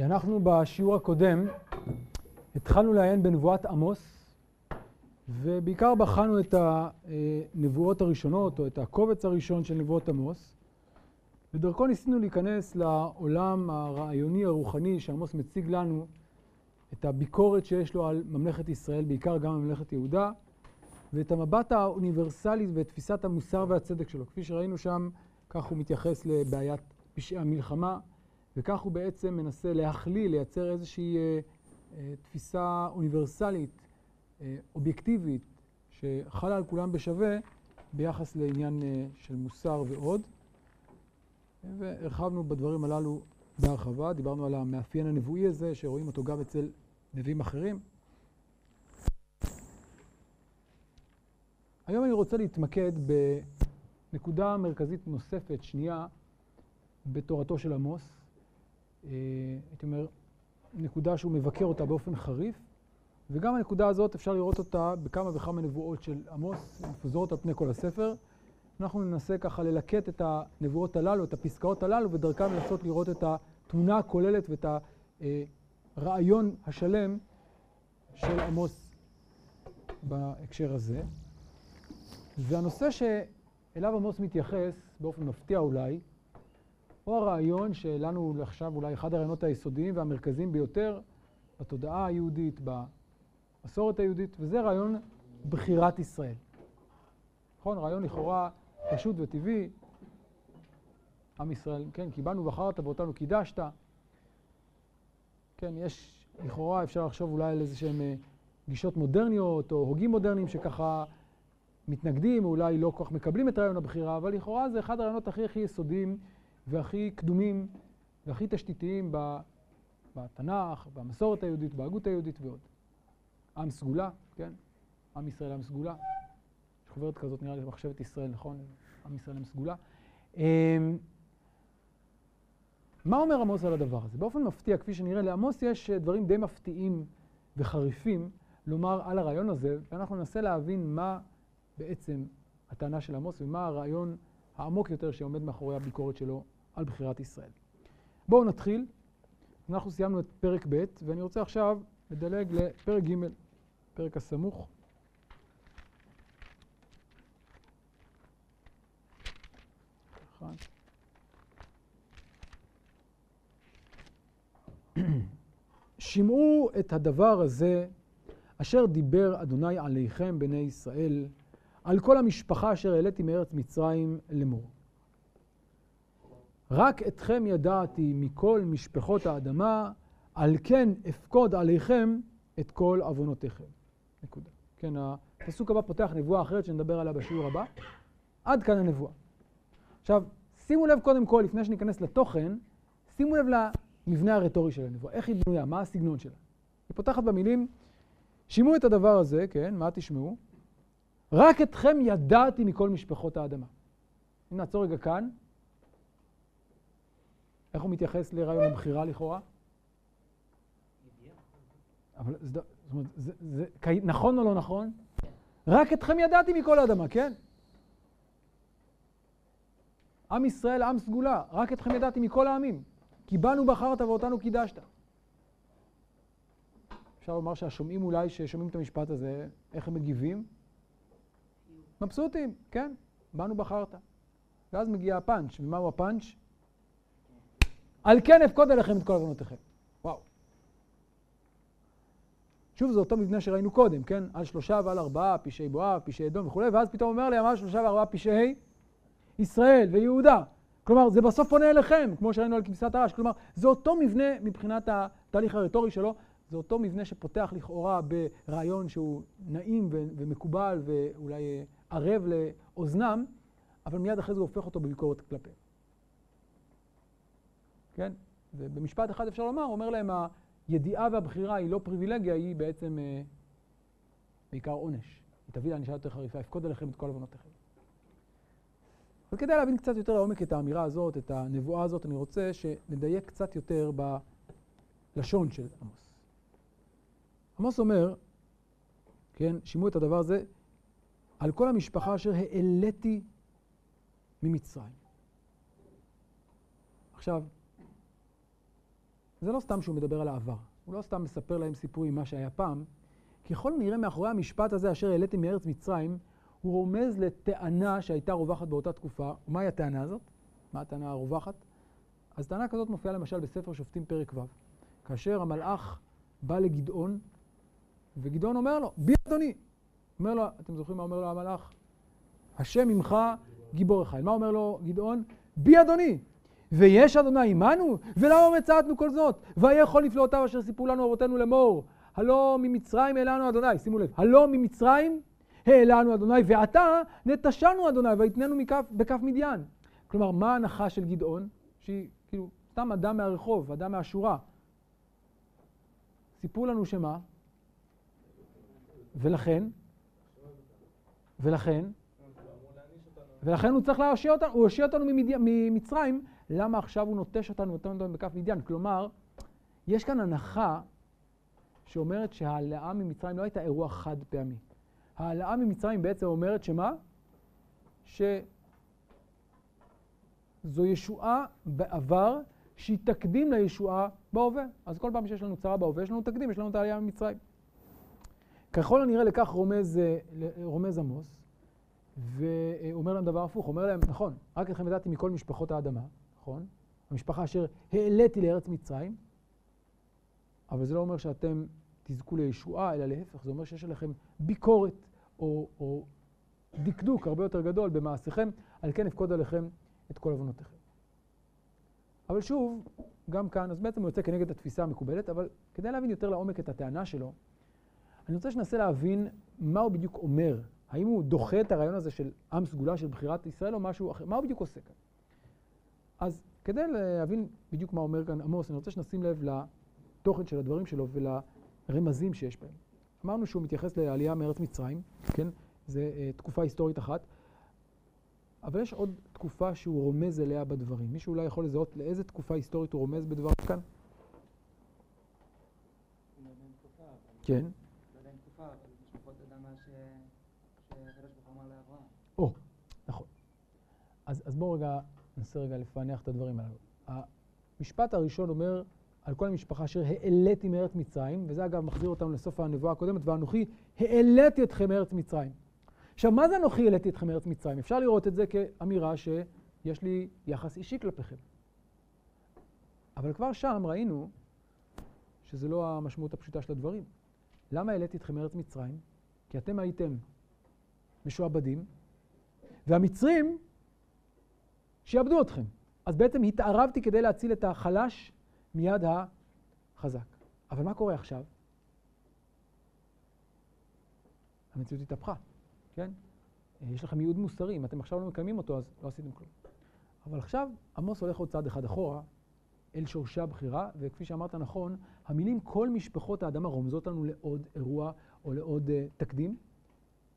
אנחנו בשיעור הקודם התחלנו לעיין בנבואת עמוס, ובעיקר בחנו את הנבואות הראשונות, או את הקובץ הראשון של נבואות עמוס, ודרכו ניסינו להיכנס לעולם הרעיוני הרוחני שעמוס מציג לנו, את הביקורת שיש לו על ממלכת ישראל, בעיקר גם ממלכת יהודה, ואת המבט האוניברסלי ואת תפיסת המוסר והצדק שלו. כפי שראינו שם, כך הוא מתייחס לבעיית פשעי המלחמה, וכך הוא בעצם מנסה להכליל, לייצר איזושהי אה, אה, תפיסה אוניברסלית, אה, אובייקטיבית, שחלה על כולם בשווה ביחס לעניין אה, של מוסר ועוד. והרחבנו בדברים הללו בהרחבה, דיברנו על המאפיין הנבואי הזה, שרואים אותו גם אצל נביאים אחרים. היום אני רוצה להתמקד בנקודה מרכזית נוספת, שנייה, בתורתו של עמוס. אה, הייתי אומר, נקודה שהוא מבקר אותה באופן חריף, וגם הנקודה הזאת אפשר לראות אותה בכמה וכמה נבואות של עמוס, מפוזרות על פני כל הספר. אנחנו ננסה ככה ללקט את הנבואות הללו, את הפסקאות הללו, ודרכם לנסות לראות את התמונה הכוללת ואת הרעיון השלם של עמוס בהקשר הזה. והנושא שאליו עמוס מתייחס, באופן מפתיע אולי, הוא הרעיון שלנו עכשיו אולי אחד הרעיונות היסודיים והמרכזיים ביותר בתודעה היהודית, במסורת היהודית, וזה רעיון בחירת ישראל. נכון? רעיון לכאורה פשוט וטבעי. עם ישראל, כן, כי בנו בחרת ואותנו קידשת. כן, יש, לכאורה אפשר לחשוב אולי על איזה שהם אה, גישות מודרניות או הוגים מודרניים שככה מתנגדים, או אולי לא כל כך מקבלים את רעיון הבחירה, אבל לכאורה זה אחד הרעיונות הכי הכי יסודיים והכי קדומים והכי תשתיתיים בתנ"ך, במסורת היהודית, בהגות היהודית ועוד. עם סגולה, כן? עם ישראל עם סגולה. יש חוברת כזאת, נראה לי, במחשבת ישראל, נכון? עם ישראל עם סגולה. אמ, מה אומר עמוס על הדבר הזה? באופן מפתיע, כפי שנראה, לעמוס יש דברים די מפתיעים וחריפים לומר על הרעיון הזה, ואנחנו ננסה להבין מה בעצם הטענה של עמוס ומה הרעיון העמוק יותר שעומד מאחורי הביקורת שלו על בחירת ישראל. בואו נתחיל. אנחנו סיימנו את פרק ב', ואני רוצה עכשיו לדלג לפרק ג', פרק הסמוך. שמעו את הדבר הזה אשר דיבר אדוני עליכם בני ישראל, על כל המשפחה אשר העליתי מארץ מצרים לאמור. רק אתכם ידעתי מכל משפחות האדמה, על כן אפקוד עליכם את כל עוונותיכם. נקודה. כן, הפסוק הבא פותח נבואה אחרת שנדבר עליה בשיעור הבא. עד כאן הנבואה. עכשיו, שימו לב קודם כל, לפני שניכנס לתוכן, שימו לב למבנה הרטורי של הנבואה. איך היא בנויה? מה הסגנון שלה? היא פותחת במילים, שימו את הדבר הזה, כן, מה תשמעו? רק אתכם ידעתי מכל משפחות האדמה. אם נעצור רגע כאן, איך הוא מתייחס לרעיון הבחירה לכאורה? אבל זאת אומרת, זה, זה, נכון או לא נכון? רק אתכם ידעתי מכל האדמה, כן? עם ישראל, עם סגולה, רק אתכם ידעתי מכל העמים. כי בנו בחרת ואותנו קידשת. אפשר לומר שהשומעים אולי, ששומעים את המשפט הזה, איך הם מגיבים? מבסוטים, כן, בנו בחרת. ואז מגיע הפאנץ', ומהו הפאנץ'? על כן אפקוד עליכם את כל עוונותיכם. וואו. שוב, זה אותו מבנה שראינו קודם, כן? על שלושה ועל ארבעה, פשעי בואב, פשעי אדום וכולי, ואז פתאום אומר להם על שלושה וארבעה פשעי ישראל ויהודה. כלומר, זה בסוף פונה אליכם, כמו שראינו על כבשת הרש. כלומר, זה אותו מבנה מבחינת התהליך הרטורי שלו, זה אותו מבנה שפותח לכאורה ברעיון שהוא נעים ומקובל ואולי ערב לאוזנם, אבל מיד אחרי זה הוא הופך אותו בביקורת כלפיהם. כן? ובמשפט אחד אפשר לומר, אומר להם, הידיעה והבחירה היא לא פריבילגיה, היא בעצם אה, בעיקר עונש. היא תביא לענישה יותר חריפה, יפקוד עליכם את כל עוונותיכם. אבל כדי להבין קצת יותר לעומק את האמירה הזאת, את הנבואה הזאת, אני רוצה שנדייק קצת יותר בלשון של עמוס. עמוס אומר, כן, שימו את הדבר הזה, על כל המשפחה אשר העליתי ממצרים. עכשיו, זה לא סתם שהוא מדבר על העבר. הוא לא סתם מספר להם סיפורים מה שהיה פעם. ככל הנראה מאחורי המשפט הזה, אשר העליתם מארץ מצרים, הוא רומז לטענה שהייתה רווחת באותה תקופה. ומהי הטענה הזאת? מה הטענה הרווחת? אז טענה כזאת מופיעה למשל בספר שופטים פרק ו', כאשר המלאך בא לגדעון, וגדעון אומר לו, בי אדוני. אומר לו, אתם זוכרים מה אומר לו המלאך? השם עמך גיבור אחד. מה אומר לו גדעון? בי אדוני. ויש אדוני עמנו, ולמה מצאתנו כל זאת? ויכול נפלאותיו אשר סיפרו לנו אבותינו לאמור. הלא ממצרים העלנו אדוני, שימו לב, הלא ממצרים העלנו אדוני, ועתה נטשנו אדוני, ויתננו בכף מדיין. כלומר, מה ההנחה של גדעון? שהיא כאילו סתם אדם מהרחוב, אדם מהשורה. סיפרו לנו שמה? ולכן? ולכן? ולכן הוא צריך להושיע אותנו, הוא הושיע אותנו ממצרים, למה עכשיו הוא נוטש אותנו, נותן אותנו בכף מדיין? כלומר, יש כאן הנחה שאומרת שהעלאה ממצרים לא הייתה אירוע חד פעמי. העלאה ממצרים בעצם אומרת שמה? שזו ישועה בעבר שהיא תקדים לישועה בהווה. אז כל פעם שיש לנו צרה בהווה, יש לנו תקדים, יש לנו את העלייה ממצרים. ככל הנראה לכך רומז, רומז עמוס, ואומר להם דבר הפוך, אומר להם, נכון, רק אתכם ידעתי מכל משפחות האדמה, נכון? המשפחה אשר העליתי לארץ מצרים, אבל זה לא אומר שאתם תזכו לישועה, אלא להפך, זה אומר שיש עליכם ביקורת או, או דקדוק הרבה יותר גדול במעשיכם, על כן אפקוד עליכם את כל עוונותיכם. אבל שוב, גם כאן, אז בעצם הוא יוצא כנגד התפיסה המקובלת, אבל כדי להבין יותר לעומק את הטענה שלו, אני רוצה שננסה להבין מה הוא בדיוק אומר. האם הוא דוחה את הרעיון הזה של עם סגולה של בחירת ישראל או משהו אחר? מה הוא בדיוק עושה כאן? אז כדי להבין בדיוק מה אומר כאן עמוס, אני רוצה שנשים לב לתוכן של הדברים שלו ולרמזים שיש בהם. אמרנו שהוא מתייחס לעלייה מארץ מצרים, כן? זו uh, תקופה היסטורית אחת, אבל יש עוד תקופה שהוא רומז אליה בדברים. מישהו אולי יכול לזהות לאיזה תקופה היסטורית הוא רומז בדבריו כאן? כן. או, נכון. אז, אז בואו רגע, ננסה רגע לפענח את הדברים הללו. המשפט הראשון אומר על כל המשפחה אשר העליתי מארץ מצרים, וזה אגב מחזיר אותנו לסוף הנבואה הקודמת, ואנוכי העליתי אתכם מארץ מצרים. עכשיו, מה זה אנוכי העליתי אתכם מארץ מצרים? אפשר לראות את זה כאמירה שיש לי יחס אישי כלפיכם. אבל כבר שם ראינו שזה לא המשמעות הפשוטה של הדברים. למה העליתי אתכם מארץ מצרים? כי אתם הייתם משועבדים, והמצרים שיעבדו אתכם. אז בעצם התערבתי כדי להציל את החלש מיד החזק. אבל מה קורה עכשיו? המציאות התהפכה, כן? יש לכם ייעוד מוסרי, אם אתם עכשיו לא מקיימים אותו, אז לא עשיתם כלום. אבל עכשיו עמוס הולך עוד צעד אחד אחורה, אל שורשי הבחירה, וכפי שאמרת נכון, המילים כל משפחות האדמה רומזות לנו לעוד אירוע או לעוד uh, תקדים.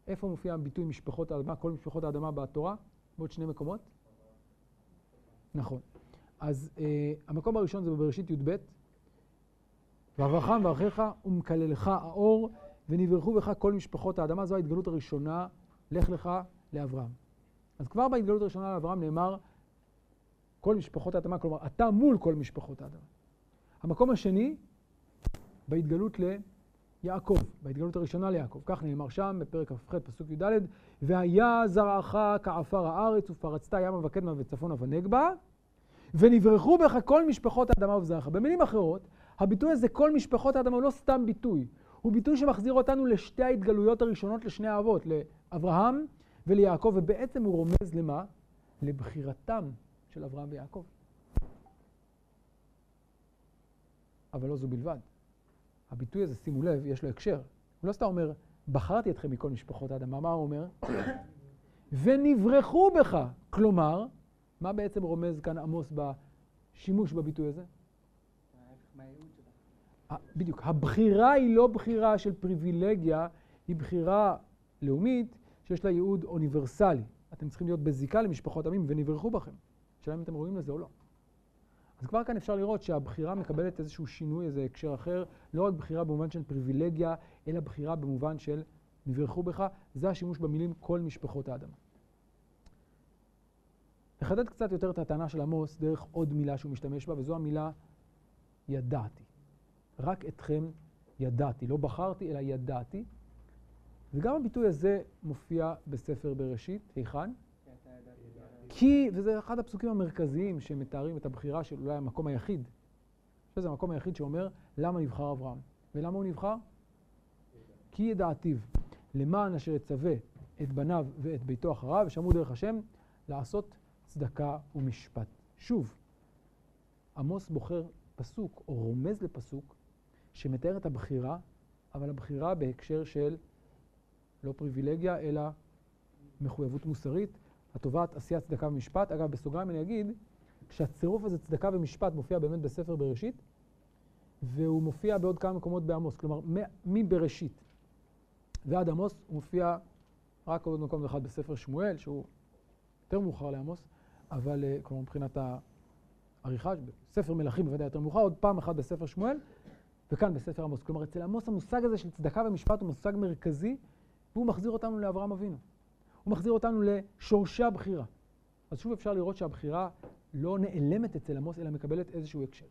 איפה מופיע הביטוי משפחות האדמה, כל משפחות האדמה בתורה? בעוד שני מקומות? נכון. אז uh, המקום הראשון זה בבראשית י"ב, ואברהם ואחיך ומקללך האור, ונברכו בך כל משפחות האדמה. זו ההתגלות הראשונה, לך לך לאברהם. אז כבר בהתגלות הראשונה לאברהם נאמר, כל משפחות האדמה, כלומר, אתה מול כל משפחות האדמה. המקום השני, בהתגלות ליעקב, בהתגלות הראשונה ליעקב. כך נאמר שם, בפרק כ"ח, פסוק י"ד, והיה זרעך כעפר הארץ, ופרצת ימה וקדמה וצפונה ונגבה, ונברחו בך כל משפחות האדמה ובזרעך. במילים אחרות, הביטוי הזה, כל משפחות האדמה, הוא לא סתם ביטוי. הוא ביטוי שמחזיר אותנו לשתי ההתגלויות הראשונות לשני האבות, לאברהם וליעקב, ובעצם הוא רומז למה? לבחירתם של אברהם ויעקב. אבל לא זו בלבד. הביטוי הזה, שימו לב, יש לו הקשר. הוא לא סתם אומר, בחרתי אתכם מכל משפחות האדמה, מה הוא אומר? ונברחו בך. כלומר, מה בעצם רומז כאן עמוס בשימוש בביטוי הזה? בדיוק. הבחירה היא לא בחירה של פריבילגיה, היא בחירה לאומית שיש לה ייעוד אוניברסלי. אתם צריכים להיות בזיקה למשפחות עמים ונברחו בכם. השאלה אם אתם ראויים לזה או לא. אז כבר כאן אפשר לראות שהבחירה מקבלת איזשהו שינוי, איזה הקשר אחר, לא רק בחירה במובן של פריבילגיה, אלא בחירה במובן של נברחו בך. זה השימוש במילים כל משפחות האדמה. נחדד קצת יותר את הטענה של עמוס דרך עוד מילה שהוא משתמש בה, וזו המילה ידעתי. רק אתכם ידעתי. לא בחרתי, אלא ידעתי. וגם הביטוי הזה מופיע בספר בראשית, היכן? כי, וזה אחד הפסוקים המרכזיים שמתארים את הבחירה של אולי המקום היחיד. זה המקום היחיד שאומר למה נבחר אברהם. ולמה הוא נבחר? כי ידעתיו, למען אשר יצווה את בניו ואת ביתו אחריו, ושמעו דרך השם, לעשות צדקה ומשפט. שוב, עמוס בוחר פסוק, או רומז לפסוק, שמתאר את הבחירה, אבל הבחירה בהקשר של לא פריבילגיה, אלא מחויבות מוסרית, התובעת עשיית צדקה ומשפט. אגב, בסוגריים אני אגיד שהצירוף הזה, צדקה ומשפט, מופיע באמת בספר בראשית, והוא מופיע בעוד כמה מקומות בעמוס. כלומר, מבראשית ועד עמוס הוא מופיע רק עוד מקום אחד בספר שמואל, שהוא יותר מאוחר לעמוס, אבל אה, כלומר מבחינת העריכה, בספר מלכים בוודאי יותר מאוחר, עוד פעם אחת בספר שמואל, וכאן בספר עמוס. כלומר, אצל עמוס המושג הזה של צדקה ומשפט הוא מושג מרכזי, והוא מחזיר אותנו לאברהם אבינו. הוא מחזיר אותנו לשורשי הבחירה. אז שוב אפשר לראות שהבחירה לא נעלמת אצל עמוס, אלא מקבלת איזשהו הקשר.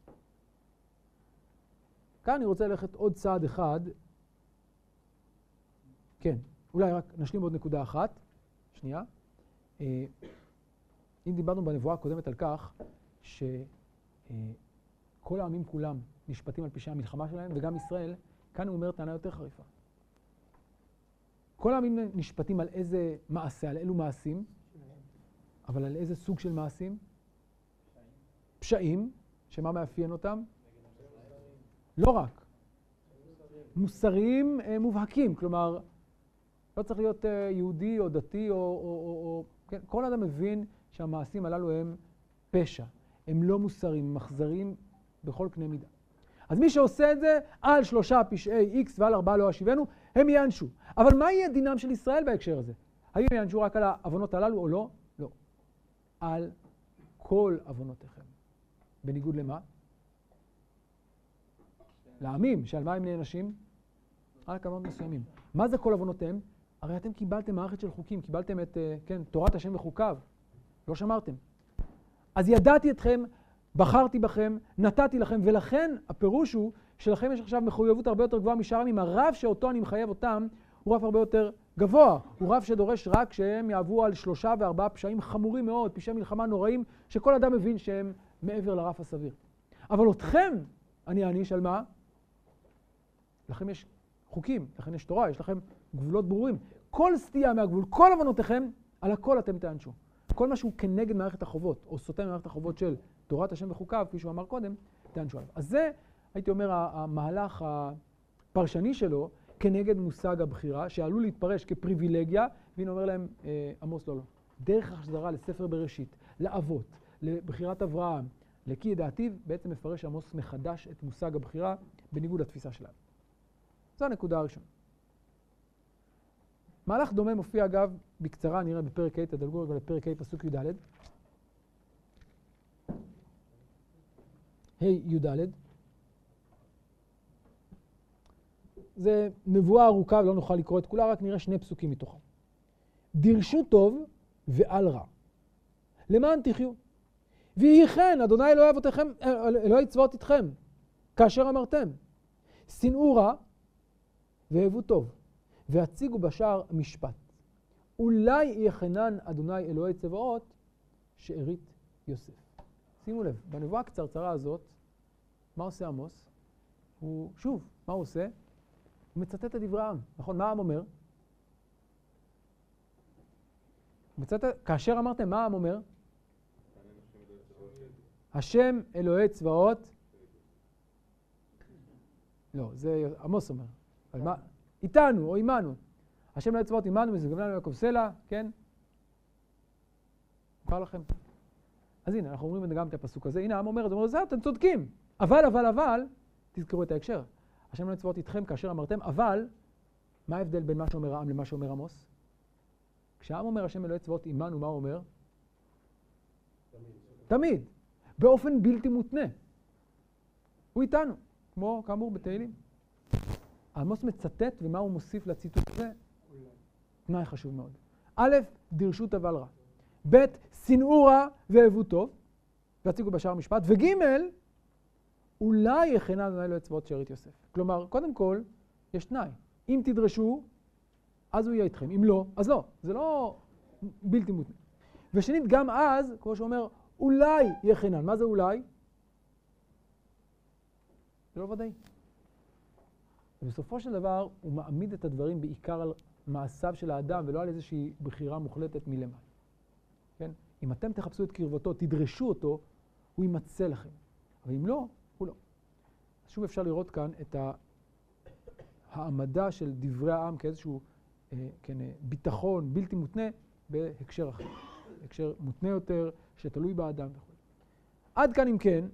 כאן אני רוצה ללכת עוד צעד אחד. כן, אולי רק נשלים עוד נקודה אחת. שנייה. אם דיברנו בנבואה הקודמת על כך שכל העמים כולם נשפטים על פשעי המלחמה שלהם, וגם ישראל, כאן הוא אומר טענה יותר חריפה. כל העמים נשפטים על איזה מעשה, על אילו מעשים, אבל על איזה סוג של מעשים? פשעים, שמה מאפיין אותם? לא רק. מוסריים אה, מובהקים, כלומר, לא צריך להיות אה, יהודי או דתי או... או, או, או כן, כל אדם מבין שהמעשים הללו הם פשע, הם לא מוסריים, הם אכזריים בכל קנה מידה. אז מי שעושה את זה, על שלושה פשעי X ועל ארבעה לא אשיבנו, הם ייענשו. אבל מה יהיה דינם של ישראל בהקשר הזה? האם ייענשו רק על העוונות הללו או לא? לא. על כל עוונותיכם. בניגוד למה? לעמים, שעל מה הם נענשים? על עוונות מסוימים. מה זה כל עוונותיהם? הרי אתם קיבלתם מערכת של חוקים, קיבלתם את, אה, כן, תורת השם וחוקיו. לא שמרתם. אז ידעתי אתכם, בחרתי בכם, נתתי לכם, ולכן הפירוש הוא שלכם יש עכשיו מחויבות הרבה יותר גבוהה משאר העמים. הרב שאותו אני מחייב אותם הוא רב הרבה יותר גבוה. הוא רב שדורש רק שהם יעברו על שלושה וארבעה פשעים חמורים מאוד, פשעי מלחמה נוראים, שכל אדם מבין שהם מעבר לרף הסביר. אבל אתכם אני אעניש על מה? לכם יש חוקים, לכם יש תורה, יש לכם גבולות ברורים. כל סטייה מהגבול, כל עוונותיכם, על הכל אתם תענשו. כל מה שהוא כנגד מערכת החובות, או סוטה ממערכת החובות של תורת השם וחוקיו, כפי שהוא אמר קודם, תענשו עליו. אז זה, הייתי אומר, המהלך הפרשני שלו כנגד מושג הבחירה, שעלול להתפרש כפריבילגיה, והנה אומר להם אה, עמוס לא לא. דרך החזרה לספר בראשית, לאבות, לבחירת אברהם, לקי ידעתיו, בעצם מפרש עמוס מחדש את מושג הבחירה בניגוד לתפיסה שלנו. זו הנקודה הראשונה. מהלך דומה מופיע אגב, בקצרה נראה בפרק ה', תדלגו רגע לפרק ה' פסוק י"ד. ה' י"ד. זה נבואה ארוכה ולא נוכל לקרוא את כולה, רק נראה שני פסוקים מתוכה. דירשו טוב ואל רע, למען תחיו. ויהי כן, אדוני אלוהי אבותיכם, אלוהי צבאות איתכם, כאשר אמרתם. שנאו רע ואהבו טוב. והציגו בשער משפט. אולי יחנן אדוני אלוהי צבאות שארית יוסף. שימו לב, בנבואה הקצרצרה הזאת, מה עושה עמוס? הוא, שוב, מה הוא עושה? הוא מצטט את דברי העם, נכון? מה העם אומר? מצטט, כאשר אמרתם, מה העם אומר? השם אלוהי צבאות. לא, זה עמוס אומר. אבל מה? איתנו או עמנו. השם לא צבאות עמנו וסגבנו יעקב סלע, כן? מוכר לכם? אז הנה, אנחנו אומרים גם את הפסוק הזה. הנה, העם אומר, זה אומר, זהו, אתם צודקים. אבל, אבל, אבל, תזכרו את ההקשר. השם לא צבאות איתכם כאשר אמרתם, אבל, מה ההבדל בין מה שאומר העם למה שאומר עמוס? כשהעם אומר השם אלוהי צבאות עמנו, מה הוא אומר? תמיד. תמיד. באופן בלתי מותנה. הוא איתנו, כמו כאמור בתהילים. עמוס מצטט, ומה הוא מוסיף לציטוט הזה? תנאי חשוב מאוד. א', דירשות אבל רע. ב', שנאו רע ואהבו טוב, והציגו בשער המשפט. וג', אולי יכנה אדוני לו אצבעות שארית יוסף. כלומר, קודם כל, יש תנאי. אם תדרשו, אז הוא יהיה איתכם. אם לא, אז לא. זה לא בלתי מותנה. ושנית, גם אז, כמו שאומר, אולי יכנן. מה זה אולי? זה לא ודאי. ובסופו של דבר, הוא מעמיד את הדברים בעיקר על מעשיו של האדם, ולא על איזושהי בחירה מוחלטת מלמעלה. כן? אם אתם תחפשו את קרבתו, תדרשו אותו, הוא יימצא לכם. אבל אם לא, הוא לא. אז שוב אפשר לראות כאן את העמדה של דברי העם כאיזשהו אה, כן, אה, ביטחון בלתי מותנה בהקשר אחר. הקשר מותנה יותר, שתלוי באדם וכו'. עד כאן אם כן,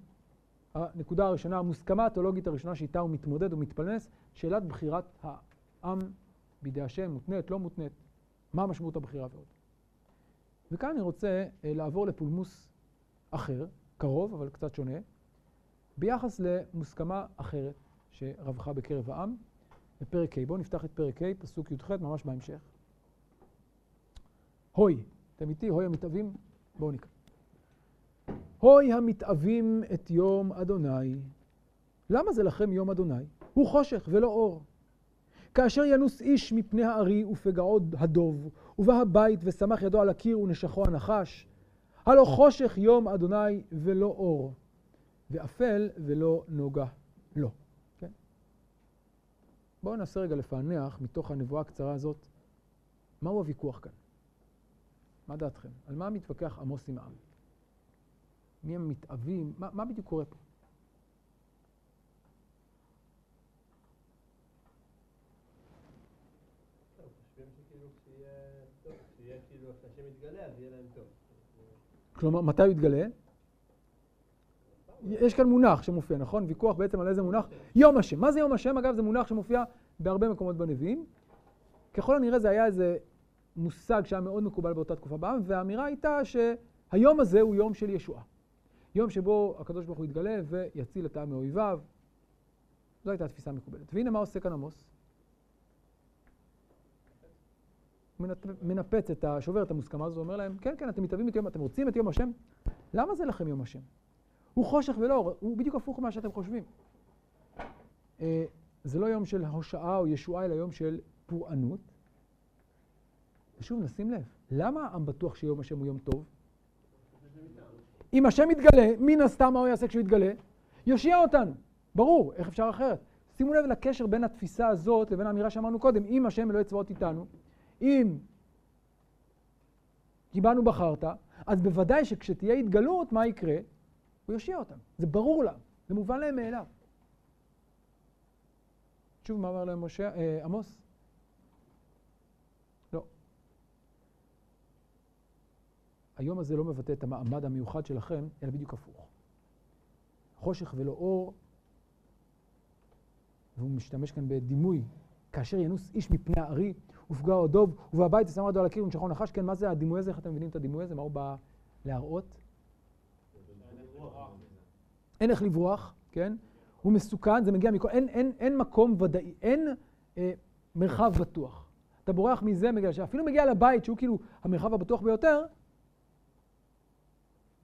הנקודה הראשונה, המוסכמה התיאולוגית הראשונה שאיתה הוא מתמודד ומתפלנס, שאלת בחירת העם בידי השם, מותנית, לא מותנית, מה משמעות הבחירה ועוד. וכאן אני רוצה אה, לעבור לפולמוס אחר, קרוב אבל קצת שונה, ביחס למוסכמה אחרת שרווחה בקרב העם, בפרק ה'. בואו נפתח את פרק ה', פסוק י"ח, ממש בהמשך. הוי, אתם איתי? הוי המתאבים? בואו נקרא. הוי המתאבים את יום אדוני. למה זה לכם יום אדוני? הוא חושך ולא אור. כאשר ינוס איש מפני הארי ופגעו הדוב, ובא הבית ושמח ידו על הקיר ונשכו הנחש, הלא חושך יום אדוני ולא אור, ואפל ולא נוגה לו. כן? בואו ננסה רגע לפענח מתוך הנבואה הקצרה הזאת, מהו הוויכוח כאן? מה דעתכם? על מה מתווכח עמוס עם העם? מי הם מתאבים? מה, מה בדיוק קורה פה? כלומר, מתי הוא יתגלה? יש כאן מונח שמופיע, נכון? ויכוח בעצם על איזה מונח? יום השם. מה זה יום השם? אגב, זה מונח שמופיע בהרבה מקומות בנביאים. ככל הנראה זה היה איזה מושג שהיה מאוד מקובל באותה תקופה בעם, והאמירה הייתה שהיום הזה הוא יום של ישועה. יום שבו הקדוש ברוך הוא יתגלה ויציל את העם מאויביו. זו הייתה התפיסה המקובלת. והנה מה עושה כאן עמוס? מנפץ את ה... שובר את המוסכמה הזו, אומר להם, כן, כן, אתם מתאבים את יום, אתם רוצים את יום השם? למה זה לכם יום השם? הוא חושך ולא הוא בדיוק הפוך ממה שאתם חושבים. אה, זה לא יום של הושעה או ישועה, אלא יום של פורענות. ושוב, נשים לב, למה העם בטוח שיום השם הוא יום טוב? אם השם יתגלה, מן הסתם מה הוא יעשה כשהוא יתגלה? יושיע אותנו. ברור, איך אפשר אחרת? שימו לב לקשר בין התפיסה הזאת לבין האמירה שאמרנו קודם, אם השם אלוהי צבאות איתנו, אם כי בנו בחרת, אז בוודאי שכשתהיה התגלות, מה יקרה? הוא יושיע אותם. זה ברור להם, זה מובן להם מאליו. שוב, מה אמר להם משה, אה, עמוס? לא. היום הזה לא מבטא את המעמד המיוחד שלכם, אלא בדיוק הפוך. חושך ולא אור, והוא משתמש כאן בדימוי, כאשר ינוס איש מפני הארי, ופגעו דוב, ובבית ושם ידו על הקיר ונשכו נחש. כן, מה זה הדימוי הזה? איך אתם מבינים את הדימוי הזה? מה הוא בא להראות? אין איך לברוח, כן? הוא מסוכן, זה מגיע מכל... אין, אין, אין מקום ודאי, אין אה, מרחב בטוח. אתה בורח מזה, בגלל שאפילו מגיע לבית, שהוא כאילו המרחב הבטוח ביותר,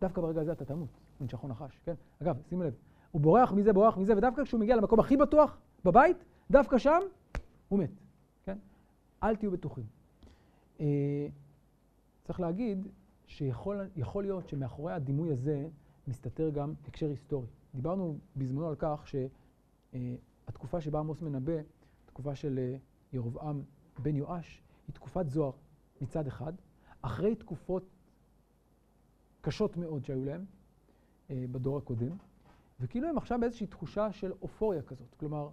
דווקא ברגע הזה אתה תמות, ונשכו נחש, כן? אגב, שימו לב, הוא בורח מזה, בורח מזה, ודווקא כשהוא מגיע למקום הכי בטוח, בבית, דווקא שם, הוא מת. אל תהיו בטוחים. אה, צריך להגיד שיכול להיות שמאחורי הדימוי הזה מסתתר גם הקשר היסטורי. דיברנו בזמנו על כך שהתקופה שבה עמוס מנבא, תקופה של אה, ירבעם בן יואש, היא תקופת זוהר מצד אחד, אחרי תקופות קשות מאוד שהיו להם אה, בדור הקודם, וכאילו הם עכשיו באיזושהי תחושה של אופוריה כזאת. כלומר,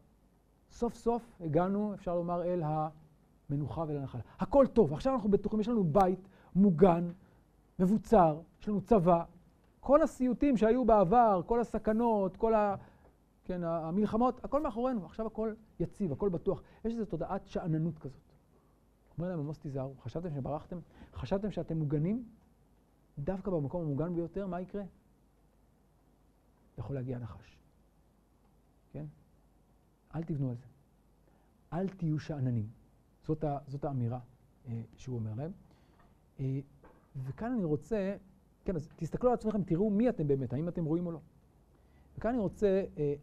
סוף סוף הגענו, אפשר לומר, אל ה... מנוחה ולנחלה. הכל טוב, עכשיו אנחנו בטוחים, יש לנו בית מוגן, מבוצר, יש לנו צבא. כל הסיוטים שהיו בעבר, כל הסכנות, כל ה... כן, המלחמות, הכל מאחורינו, עכשיו הכל יציב, הכל בטוח. יש איזו תודעת שאננות כזאת. אומר להם עמוס תיזהרו, חשבתם שברחתם? חשבתם שאתם מוגנים? דווקא במקום המוגן ביותר, מה יקרה? יכול להגיע נחש. כן? אל תבנו על זה. אל תהיו שאננים. זאת, זאת האמירה אה, שהוא אומר להם. אה, וכאן אני רוצה, כן, אז תסתכלו על עצמכם, תראו מי אתם באמת, האם אתם רואים או לא. וכאן אני רוצה אה,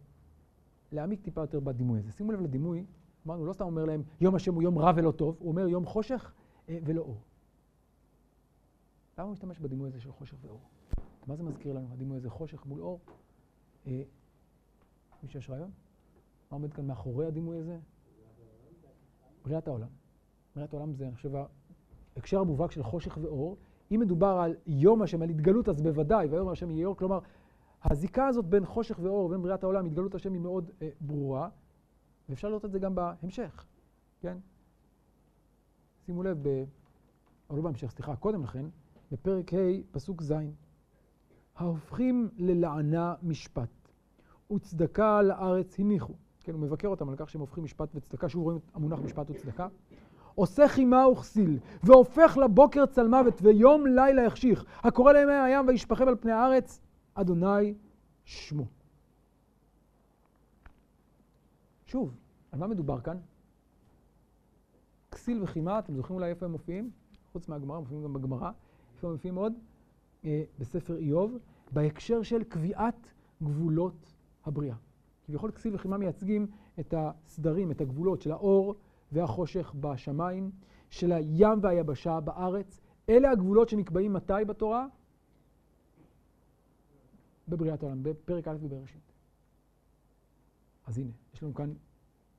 להעמיק טיפה יותר בדימוי הזה. שימו לב לדימוי, אמרנו, לא סתם אומר להם יום השם הוא יום רע ולא טוב, הוא אומר יום חושך אה, ולא אור. למה הוא משתמש בדימוי הזה של חושך ואור? מה זה מזכיר לנו, הדימוי הזה חושך מול אור? אה, מי שיש רעיון? מה עומד כאן מאחורי הדימוי הזה? בריאת העולם. בריאת העולם זה, אני חושב, ההקשר המובהק של חושך ואור. אם מדובר על יום השם, על התגלות, אז בוודאי, ויום השם יהיה אור. כלומר, הזיקה הזאת בין חושך ואור ובין בריאת העולם, התגלות השם היא מאוד אה, ברורה, ואפשר לראות את זה גם בהמשך, כן? שימו לב, ב... או לא בהמשך, סליחה, קודם לכן, בפרק ה', פסוק ז', ההופכים ללענה משפט, וצדקה לארץ הניחו. כן, הוא מבקר אותם על כך שהם הופכים משפט וצדקה, רואים את המונח משפט וצדקה. עושה חימה וכסיל, והופך לבוקר צל מוות, ויום לילה יחשיך, הקורא לימי הים וישפכם על פני הארץ, אדוני שמו. שוב, על מה מדובר כאן? כסיל וחימה, אתם זוכרים אולי איפה הם מופיעים? חוץ מהגמרא, מופיעים גם בגמרא. איפה הם מופיעים עוד? אה, בספר איוב, בהקשר של קביעת גבולות הבריאה. כביכול כסיל וחימה מייצגים את הסדרים, את הגבולות של האור והחושך בשמיים, של הים והיבשה בארץ. אלה הגבולות שנקבעים מתי בתורה? בבריאת העולם, בפרק א' בבראשית. אז הנה, יש לנו כאן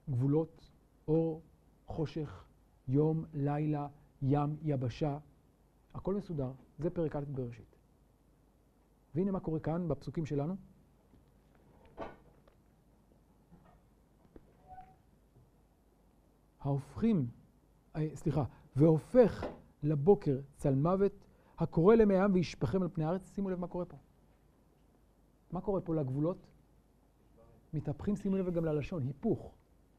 גבולות, אור, חושך, יום, לילה, ים, יבשה, הכל מסודר. זה פרק א' בראשית. והנה מה קורה כאן בפסוקים שלנו. ההופכים, אה, סליחה, והופך לבוקר צל מוות, הקורא למי העם וישפכם על פני הארץ. שימו לב מה קורה פה. מה קורה פה לגבולות? מתהפכים, שימו לב גם ללשון, היפוך.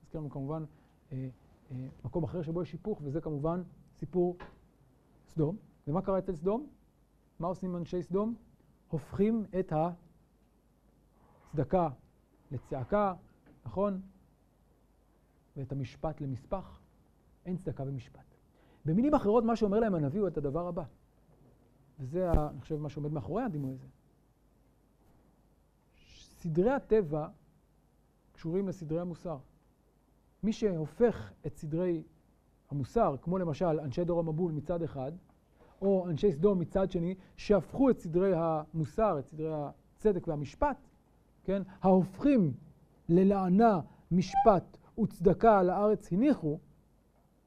נזכיר לנו כמובן אה, אה, מקום אחר שבו יש היפוך, וזה כמובן סיפור סדום. ומה קרה אצל סדום? מה עושים אנשי סדום? הופכים את הצדקה לצעקה, נכון? ואת המשפט למספח. אין צדקה במשפט. במילים אחרות, מה שאומר להם הנביא הוא את הדבר הבא. וזה, אני חושב, מה שעומד מאחורי הדימוי הזה. סדרי הטבע קשורים לסדרי המוסר. מי שהופך את סדרי המוסר, כמו למשל אנשי דור המבול מצד אחד, או אנשי סדום מצד שני, שהפכו את סדרי המוסר, את סדרי הצדק והמשפט, כן, ההופכים ללענה, משפט וצדקה על הארץ הניחו,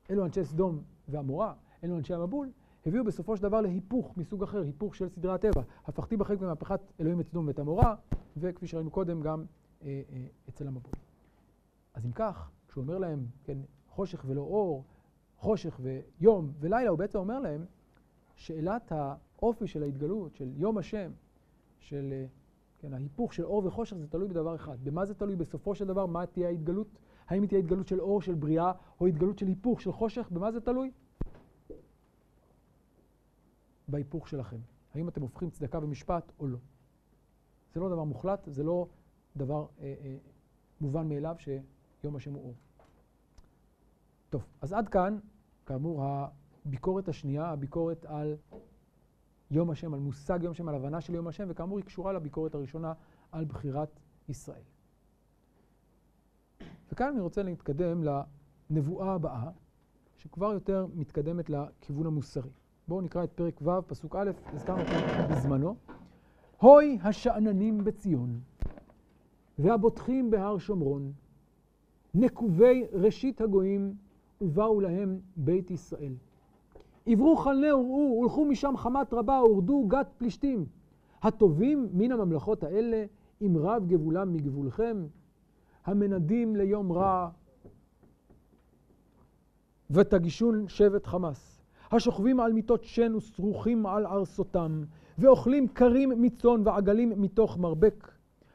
אלו אנשי סדום ועמורה, אלו אנשי המבול, הביאו בסופו של דבר להיפוך מסוג אחר, היפוך של סדרי הטבע. הפכתי בחלק במהפכת אלוהים את סדום ואת עמורה, וכפי שראינו קודם, גם אה, אה, אצל המבול. אז אם כך, כשהוא אומר להם, כן, חושך ולא אור, חושך ויום ולילה, הוא בעצם אומר להם, שאלת האופי של ההתגלות, של יום השם, של אה, כן, ההיפוך של אור וחושך, זה תלוי בדבר אחד. במה זה תלוי בסופו של דבר? מה תהיה ההתגלות? האם היא תהיה התגלות של אור, של בריאה, או התגלות של היפוך, של חושך? במה זה תלוי? בהיפוך שלכם. האם אתם הופכים צדקה במשפט או לא. זה לא דבר מוחלט, זה לא דבר אה, אה, מובן מאליו שיום השם הוא אור. טוב, אז עד כאן, כאמור, הביקורת השנייה, הביקורת על יום השם, על מושג יום השם, על הבנה של יום השם, וכאמור היא קשורה לביקורת הראשונה על בחירת ישראל. וכאן אני רוצה להתקדם לנבואה הבאה, שכבר יותר מתקדמת לכיוון המוסרי. בואו נקרא את פרק ו', פסוק א', הזכרנו אותו בזמנו. הוי השאננים בציון, והבוטחים בהר שומרון, נקובי ראשית הגויים, ובאו להם בית ישראל. עברו חלנה וראו, הולכו משם חמת רבה, הורדו גת פלישתים. הטובים מן הממלכות האלה, אם רב גבולם מגבולכם, המנדים ליום רע, ותגישון שבט חמס. השוכבים על מיטות שן ושרוכים על ארסותם, ואוכלים כרים מצאן ועגלים מתוך מרבק.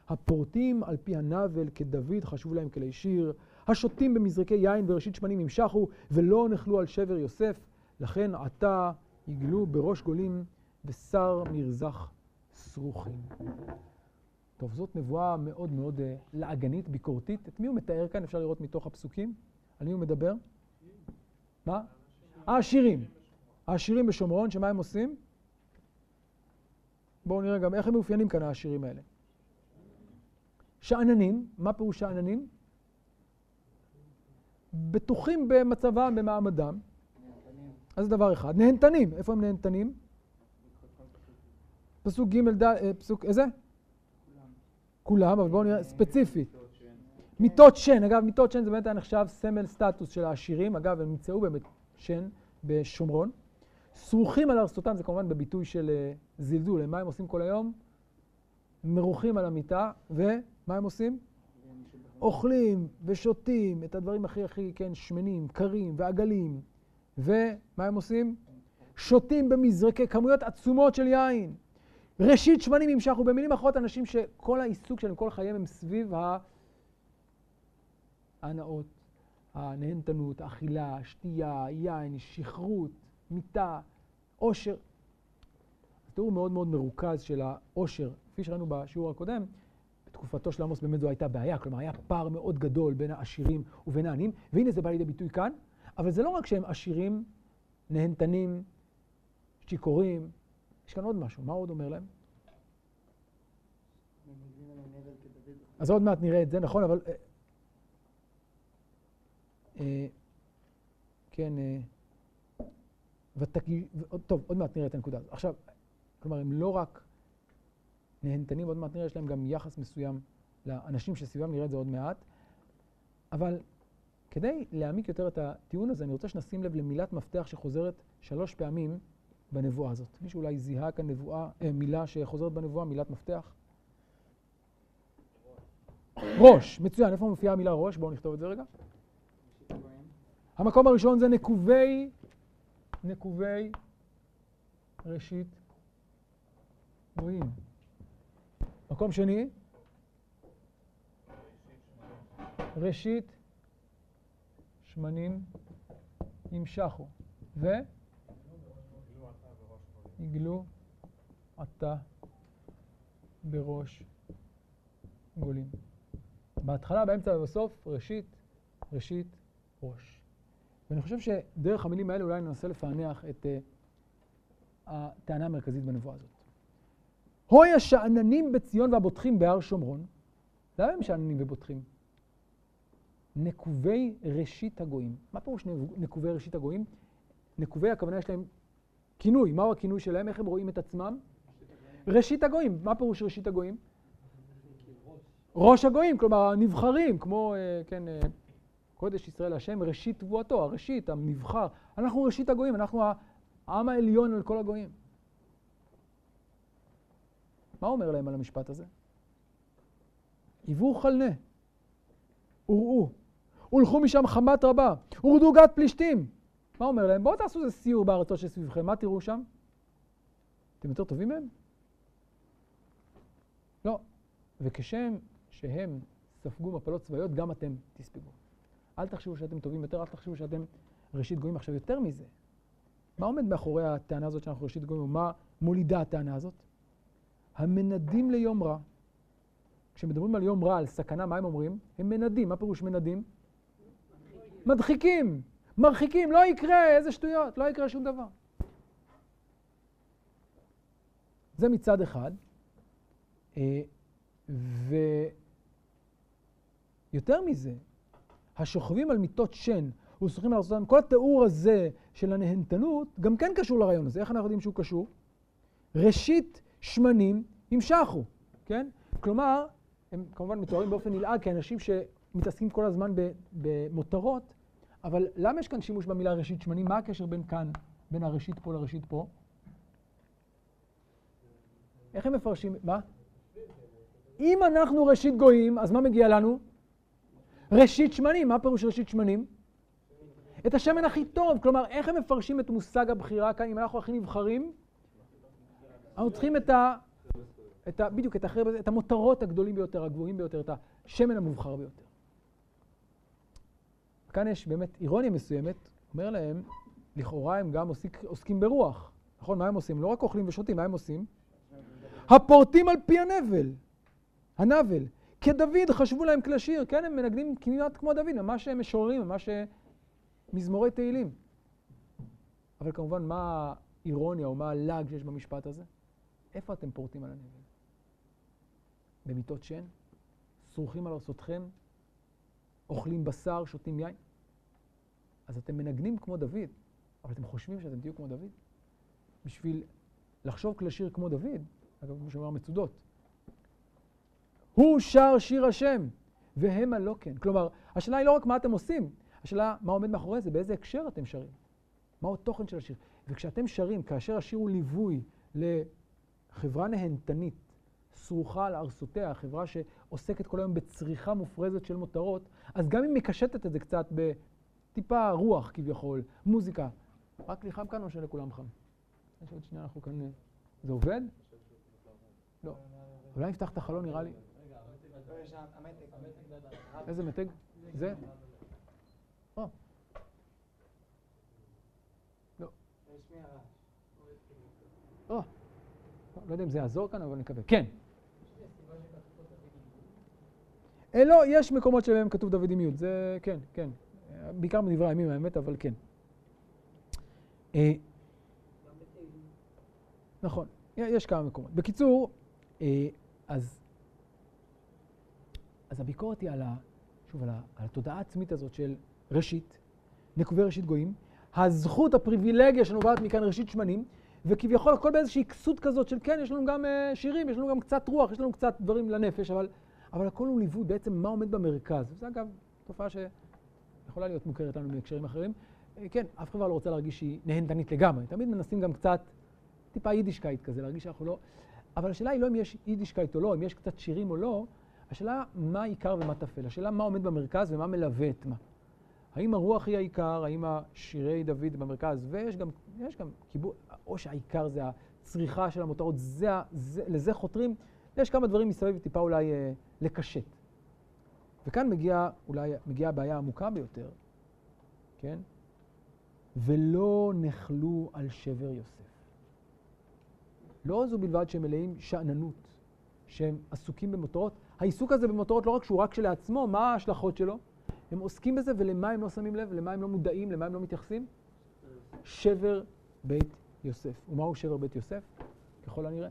הפורטים על פי הנבל כדוד חשבו להם כלי שיר, השותים במזרקי יין וראשית שמנים נמשכו, ולא נחלו על שבר יוסף, לכן עתה יגלו בראש גולים ושר מרזח סרוכים. טוב, זאת נבואה מאוד מאוד uh, לעגנית, ביקורתית. את מי הוא מתאר כאן? אפשר לראות מתוך הפסוקים. על מי הוא מדבר? מה? העשירים. העשירים בשומרון, שמה הם עושים? בואו נראה גם איך הם מאופיינים כאן העשירים האלה. שאננים, מה פירוש שאננים? בטוחים במצבם, במעמדם. אז זה דבר אחד. נהנתנים, איפה הם נהנתנים? פסוק ג' ד', אה, פסוק, איזה? כולם, אבל בואו נראה ספציפית. מיטות שן, אגב, מיטות שן זה באמת היה נחשב סמל סטטוס של העשירים, אגב, הם נמצאו באמת שן בשומרון. סרוכים על ארסותם, זה כמובן בביטוי של אה, זלזול, מה הם עושים כל היום? מרוחים על המיטה, ומה הם עושים? אוכלים ושותים את הדברים הכי הכי, כן, שמנים, קרים ועגלים, ומה הם עושים? שותים במזרקי כמויות עצומות של יין. ראשית שמנים ימשכו. במילים אחרות, אנשים שכל העיסוק שלהם, כל חייהם הם סביב ההנאות, הנהנתנות, האכילה, השתייה, יין, שכרות, מיטה, עושר. תיאור מאוד מאוד מרוכז של העושר, כפי שראינו בשיעור הקודם, בתקופתו של עמוס באמת זו הייתה בעיה, כלומר היה פער מאוד גדול בין העשירים ובין העניים, והנה זה בא לידי ביטוי כאן, אבל זה לא רק שהם עשירים, נהנתנים, שיכורים, יש כאן עוד משהו, מה עוד אומר להם? אז עוד מעט נראה את זה, נכון, אבל... אה, אה, כן, אה, ותקי... טוב, עוד מעט נראה את הנקודה הזאת. עכשיו, כלומר, הם לא רק נהנתנים, עוד מעט נראה, יש להם גם יחס מסוים לאנשים שסביבם, נראה את זה עוד מעט. אבל כדי להעמיק יותר את הטיעון הזה, אני רוצה שנשים לב למילת מפתח שחוזרת שלוש פעמים בנבואה הזאת. מישהו אולי זיהה כאן נבואה, אה, מילה שחוזרת בנבואה, מילת מפתח? ראש, מצוין. איפה מופיעה המילה ראש? בואו נכתוב את זה רגע. המקום הראשון זה נקובי, נקובי ראשית גויים. מקום שני, ראשית שמנים ימשכו. ו? יגלו עתה בראש גולים. בהתחלה, באמצע ובסוף, ראשית, ראשית, ראש. ואני חושב שדרך המילים האלה אולי ננסה לפענח את uh, הטענה המרכזית בנבואה הזאת. הוי השאננים בציון והבוטחים בהר שומרון. למה הם שאננים ובוטחים? נקובי ראשית הגויים. מה פירוש נקובי ראשית הגויים? נקובי, הכוונה יש להם כינוי. מהו הכינוי שלהם? איך הם רואים את עצמם? ראשית הגויים. מה פירוש ראשית הגויים? ראש הגויים, כלומר הנבחרים, כמו, אה, כן, אה, קודש ישראל השם, ראשית תבואתו, הראשית, הנבחר. אנחנו ראשית הגויים, אנחנו העם העליון על כל הגויים. מה אומר להם על המשפט הזה? היוו חלנה, וראו, הולכו משם חמת רבה, הורדו גת פלישתים. מה אומר להם? בואו תעשו איזה סיור בארצות שסביבכם, מה תראו שם? אתם יותר טובים מהם? לא. וכשם שהם ספגו מפלות צבאיות, גם אתם תספגו. אל תחשבו שאתם טובים יותר, אל תחשבו שאתם ראשית גויים. עכשיו, יותר מזה, מה עומד מאחורי הטענה הזאת שאנחנו ראשית גויים, ומה מולידה הטענה הזאת? המנדים ליום רע. כשמדברים על יום רע, על סכנה, מה הם אומרים? הם מנדים. מה פירוש מנדים? מדחיקים, מרחיקים, לא יקרה, איזה שטויות, לא יקרה שום דבר. זה מצד אחד. אה, ויותר מזה, השוכבים על מיטות שן ושוחים על ארצותם, כל התיאור הזה של הנהנתנות גם כן קשור לרעיון הזה. איך אנחנו יודעים שהוא קשור? ראשית שמנים ימשכו, כן? כלומר, הם כמובן מתוארים באופן נלעג כאנשים שמתעסקים כל הזמן במותרות, אבל למה יש כאן שימוש במילה ראשית שמנים? מה הקשר בין כאן, בין הראשית פה לראשית פה? איך הם מפרשים? מה? אם אנחנו ראשית גויים, אז מה מגיע לנו? ראשית שמנים. מה פירוש ראשית שמנים? את השמן הכי טוב. כלומר, איך הם מפרשים את מושג הבחירה כאן? אם אנחנו הכי נבחרים, אנחנו צריכים את ה... את ה בדיוק, את, החרב, את המותרות הגדולים ביותר, הגבוהים ביותר, את השמן המובחר ביותר. כאן יש באמת אירוניה מסוימת, אומר להם, לכאורה הם גם עוסק, עוסקים ברוח. נכון? מה הם עושים? לא רק אוכלים ושותים, מה הם עושים? הפורטים על פי הנבל, הנבל. כדוד חשבו להם כלי שיר, כן? הם מנגנים כמעט כמו דוד, ממש משוררים, ממש מזמורי תהילים. אבל כמובן, מה האירוניה או מה הלעג שיש במשפט הזה? איפה אתם פורטים על הנבל? במיטות שן? צורכים על ארצותכם, אוכלים בשר, שותים יין. אז אתם מנגנים כמו דוד, אבל אתם חושבים שאתם תהיו כמו דוד? בשביל לחשוב כלי שיר כמו דוד, אגב, כמו שאומר המצודות, הוא שר שיר השם, והמה לא כן. כלומר, השאלה היא לא רק מה אתם עושים, השאלה מה עומד מאחורי זה, באיזה הקשר אתם שרים, מהו התוכן של השיר. וכשאתם שרים, כאשר השיר הוא ליווי לחברה נהנתנית, סרוחה על ארסותיה, חברה שעוסקת כל היום בצריכה מופרזת של מותרות, אז גם אם מקשטת את זה קצת בטיפה רוח כביכול, מוזיקה, רק לי חם כאן או שלכולם חם? יש עוד שנייה, אנחנו כאן... זה עובד? לא. אולי נפתח את החלון, נראה לי. איזה מתג? זה? או. לא. או. לא יודע אם זה יעזור כאן, אבל נקווה. כן. אה, לא, יש מקומות שבהם כתוב דוד עם י', זה כן, כן. בעיקר מדברי הימים האמת, אבל כן. אה, נכון, יש כמה מקומות. בקיצור, אה, אז, אז הביקורת היא על, ה, שוב, על, ה, על התודעה העצמית הזאת של ראשית, נקובי ראשית גויים, הזכות, הפריבילגיה שנובעת מכאן ראשית שמנים, וכביכול הכל באיזושהי כסות כזאת של כן, יש לנו גם שירים, יש לנו גם קצת רוח, יש לנו קצת דברים לנפש, אבל, אבל הכל הוא ליווי בעצם מה עומד במרכז. וזה אגב תופעה שיכולה להיות מוכרת לנו בהקשרים אחרים. Uh, כן, אף אחד לא רוצה להרגיש שהיא נהנתנית לגמרי. תמיד מנסים גם קצת, טיפה יידישקייט כזה, להרגיש שאנחנו לא... אבל השאלה היא לא אם יש יידישקייט או לא, אם יש קצת שירים או לא, השאלה מה העיקר ומה טפל. השאלה מה עומד במרכז ומה מלווה את מה. האם הרוח היא העיקר, האם השירי דוד במרכז, ויש גם, יש גם כיבוד, או שהעיקר זה הצריכה של המותרות, זה, זה, לזה חותרים, יש כמה דברים מסביב טיפה אולי אה, לקשט. וכאן מגיעה אולי, מגיעה הבעיה העמוקה ביותר, כן? ולא נחלו על שבר יוסף. לא זו בלבד שהם מלאים שאננות, שהם עסוקים במותרות. העיסוק הזה במותרות לא רק שהוא רק כשלעצמו, מה ההשלכות שלו? הם עוסקים בזה ולמה הם לא שמים לב, למה הם לא מודעים, למה הם לא מתייחסים? שבר בית יוסף. ומהו שבר בית יוסף? ככל הנראה.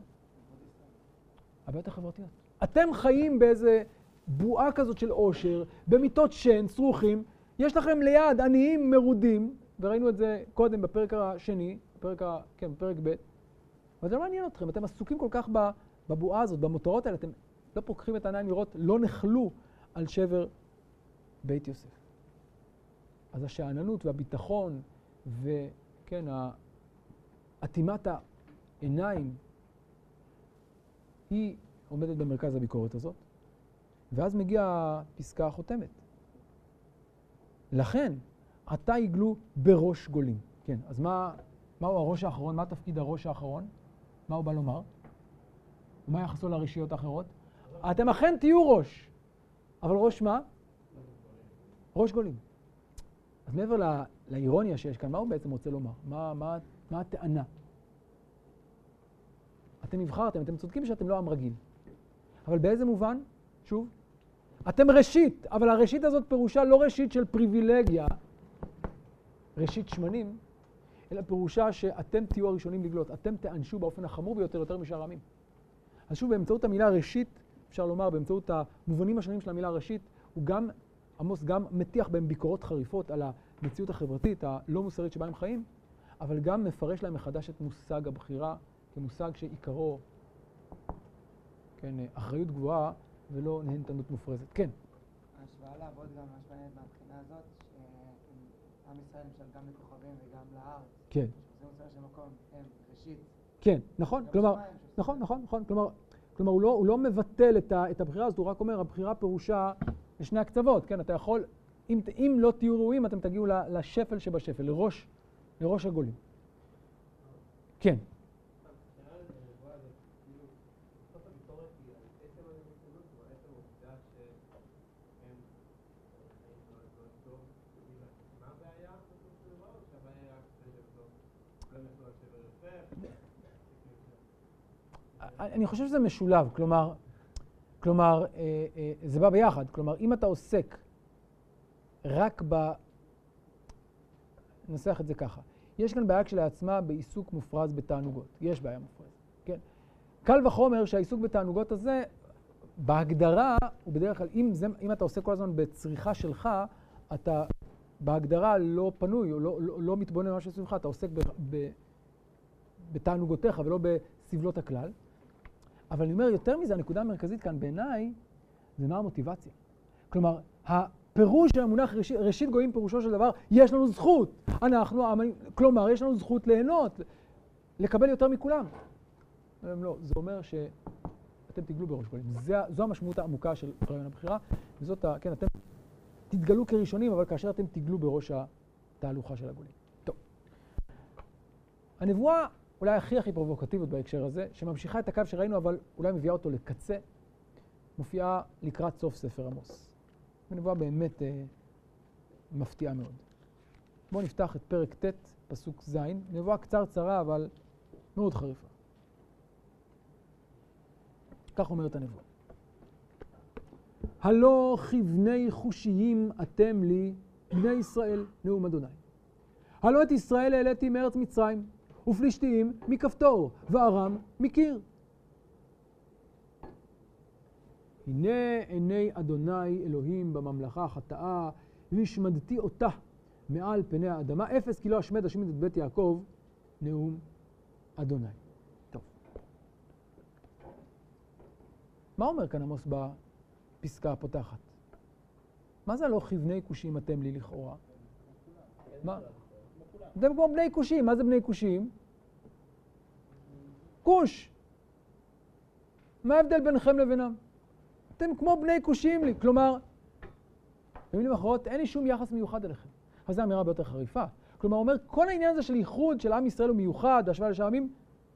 הבעיות החברתיות. אתם חיים באיזה בועה כזאת של עושר, במיטות שן, צרוכים, יש לכם ליד עניים מרודים, וראינו את זה קודם בפרק השני, בפרק, ה... כן, בפרק ב', אבל זה לא מעניין אתכם, אתם עסוקים כל כך בבועה הזאת, במותרות האלה, אתם לא פוקחים את העיניים לראות, לא נחלו על שבר בית יוסף. אז השאננות והביטחון וכן, אטימת העיניים היא עומדת במרכז הביקורת הזאת, ואז מגיעה הפסקה החותמת. לכן, עתה יגלו בראש גולים. כן, אז מה, מהו הראש האחרון? מה תפקיד הראש האחרון? מה הוא בא לומר? ומה יחסו לרשיות האחרות? אתם אכן תהיו ראש, אבל ראש מה? ראש גולים. אז מעבר לא, לאירוניה שיש כאן, מה הוא בעצם רוצה לומר? מה, מה, מה הטענה? אתם נבחרתם, אתם צודקים שאתם לא עם רגיל. אבל באיזה מובן? שוב, אתם ראשית, אבל הראשית הזאת פירושה לא ראשית של פריבילגיה, ראשית שמנים, אלא פירושה שאתם תהיו הראשונים לגלות, אתם תענשו באופן החמור ביותר יותר משאר העמים. אז שוב, באמצעות המילה ראשית, אפשר לומר, באמצעות המובנים השונים של המילה ראשית, הוא גם, עמוס גם מטיח בהם ביקורות חריפות על המציאות החברתית הלא מוסרית שבה הם חיים, אבל גם מפרש להם מחדש את מושג הבחירה כמושג שעיקרו, כן, אחריות גבוהה ולא נהנתנות מופרזת. כן. ההשוואה לעבוד גם ממש מעניינת מהבחינה הזאת, שעם ישראל למשל גם לכוכבים וגם לארץ. כן. זה מוסר של מקום, הם ראשית. כן, נכון, כלומר, נכון, נכון, נכון, כלומר, כלומר הוא, לא, הוא לא מבטל את, ה, את הבחירה הזאת, הוא רק אומר, הבחירה פירושה לשני הקצוות, כן, אתה יכול, אם, אם לא תהיו ראויים, אתם תגיעו לשפל שבשפל, לראש, לראש הגולים. כן. אני חושב שזה משולב, כלומר, כלומר, אה, אה, זה בא ביחד. כלומר, אם אתה עוסק רק ב... ננסח את זה ככה. יש כאן בעיה כשלעצמה בעיסוק מופרז בתענוגות. יש בעיה מופרזת, כן? קל וחומר שהעיסוק בתענוגות הזה בהגדרה, הוא בדרך כלל, אם, זה, אם אתה עושה כל הזמן בצריכה שלך, אתה בהגדרה לא פנוי, או לא, לא, לא מתבונן במה שסביבך, אתה עוסק ב, ב, בתענוגותיך ולא בסבלות הכלל. אבל אני אומר, יותר מזה, הנקודה המרכזית כאן בעיניי, זה מה המוטיבציה. כלומר, הפירוש של המונח ראשית, ראשית גויים פירושו של דבר, יש לנו זכות. אנחנו, כלומר, יש לנו זכות ליהנות, לקבל יותר מכולם. לא, זה אומר שאתם תגלו בראש גויים. זו המשמעות העמוקה של רעיון הבחירה, וזאת, כן, אתם תתגלו כראשונים, אבל כאשר אתם תגלו בראש התהלוכה של הגולים. טוב. הנבואה אולי הכי הכי פרובוקטיבית בהקשר הזה, שממשיכה את הקו שראינו, אבל אולי מביאה אותו לקצה, מופיעה לקראת סוף ספר עמוס. נבואה באמת אה, מפתיעה מאוד. בואו נפתח את פרק ט', פסוק ז', נבואה קצרצרה, אבל מאוד חריפה. כך אומרת הנבואה. הלא כבני חושיים אתם לי, בני ישראל, נאום אדוני. הלא את ישראל העליתי מארץ מצרים, ופלישתיים מכפתור, וארם מקיר. הנה עיני אדוני אלוהים בממלכה החטאה, והשמדתי אותה מעל פני האדמה, אפס כי לא אשמד אשמיד את בית יעקב, נאום אדוני. טוב. מה אומר כאן עמוס בפסקה הפותחת? מה זה הלא כבני כושים אתם לי לכאורה? מה? אתם כמו בני כושים, מה זה בני כושים? כוש. מה ההבדל ביניכם לבינם? אתם כמו בני כושים לי, כלומר, במילים אחרות, אין לי שום יחס מיוחד אליכם. אבל זו אמירה הרבה יותר חריפה. כלומר, אומר, כל העניין הזה של ייחוד של עם ישראל הוא מיוחד בהשוואה לשאר העמים,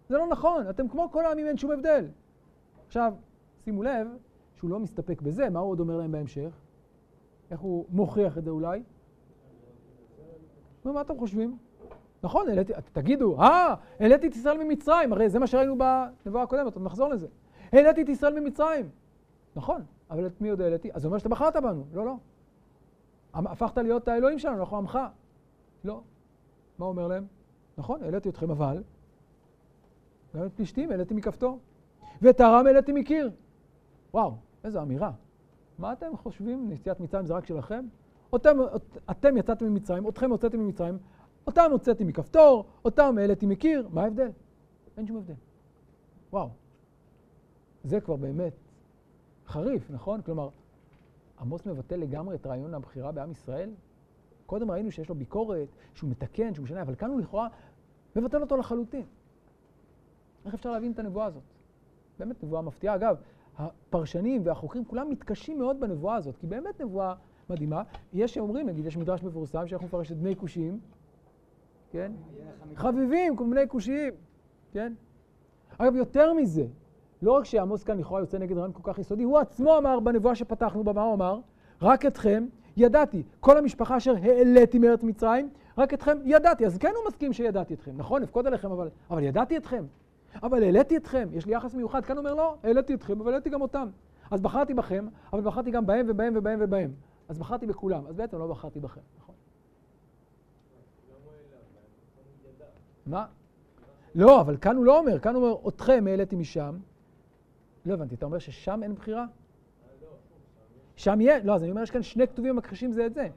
זה לא נכון, אתם כמו כל העמים, אין שום הבדל. עכשיו, שימו לב שהוא לא מסתפק בזה, מה הוא עוד אומר להם בהמשך? איך הוא מוכיח את זה אולי? מה אתם חושבים? נכון, העליתי, תגידו, אה, העליתי את ישראל ממצרים, הרי זה מה שראינו בנבואה הקודמת, עוד נחזור לזה. העליתי את ישראל ממצרים. נכון, אבל את מי עוד העליתי? אז זה אומר שאתה בחרת בנו. לא, לא. הפכת להיות האלוהים שלנו, אנחנו עמך. לא. מה הוא אומר להם? נכון, העליתי אתכם, אבל גם את פלישתים העליתי מכפתור, ואת ארם העליתי מקיר. וואו, איזו אמירה. מה אתם חושבים? נסיעת מצרים זה רק שלכם? אותם, אתם יצאתם ממצרים, אתכם הוצאתם ממצרים, אותם הוצאתי מכפתור, אותם העליתי מקיר, מה ההבדל? אין שום הבדל. וואו. זה כבר באמת חריף, נכון? כלומר, עמוס מבטל לגמרי את רעיון הבחירה בעם ישראל. קודם ראינו שיש לו ביקורת, שהוא מתקן, שהוא משנה, אבל כאן הוא לכאורה מבטל אותו לחלוטין. איך אפשר להבין את הנבואה הזאת? באמת נבואה מפתיעה. אגב, הפרשנים והחוקרים כולם מתקשים מאוד בנבואה הזאת, כי באמת נבואה מדהימה. יש שאומרים, נגיד, יש מדרש מפורסם שאנחנו מפרש את בני כושים, כן? חביבים, כמו בני כושיים, כן? אגב, יותר מזה, לא רק שעמוס כאן לכאורה יוצא נגד רעיון כל כך יסודי, הוא עצמו אמר בנבואה שפתחנו בה, מה הוא אמר? רק אתכם ידעתי. כל המשפחה אשר העליתי מארץ מצרים, רק אתכם ידעתי. אז כן הוא מסכים שידעתי אתכם. נכון, אפקוד עליכם, אבל, אבל ידעתי אתכם. אבל העליתי אתכם, יש לי יחס מיוחד. כאן אומר, לא, העליתי אתכם, אבל העליתי גם אותם. אז בחרתי בכם, אבל בחרתי גם בהם ובהם ובהם ובהם. אז בחרתי בכולם, אז בעצם לא בחרתי בכם, נכון? מה? לא, אבל כאן הוא לא אומר, כאן הוא אומר, אתכם העליתי משם. לא הבנתי, אתה אומר ששם אין בחירה? שם יהיה, לא, אז אני אומר, יש כאן שני כתובים המכחישים זה את זה.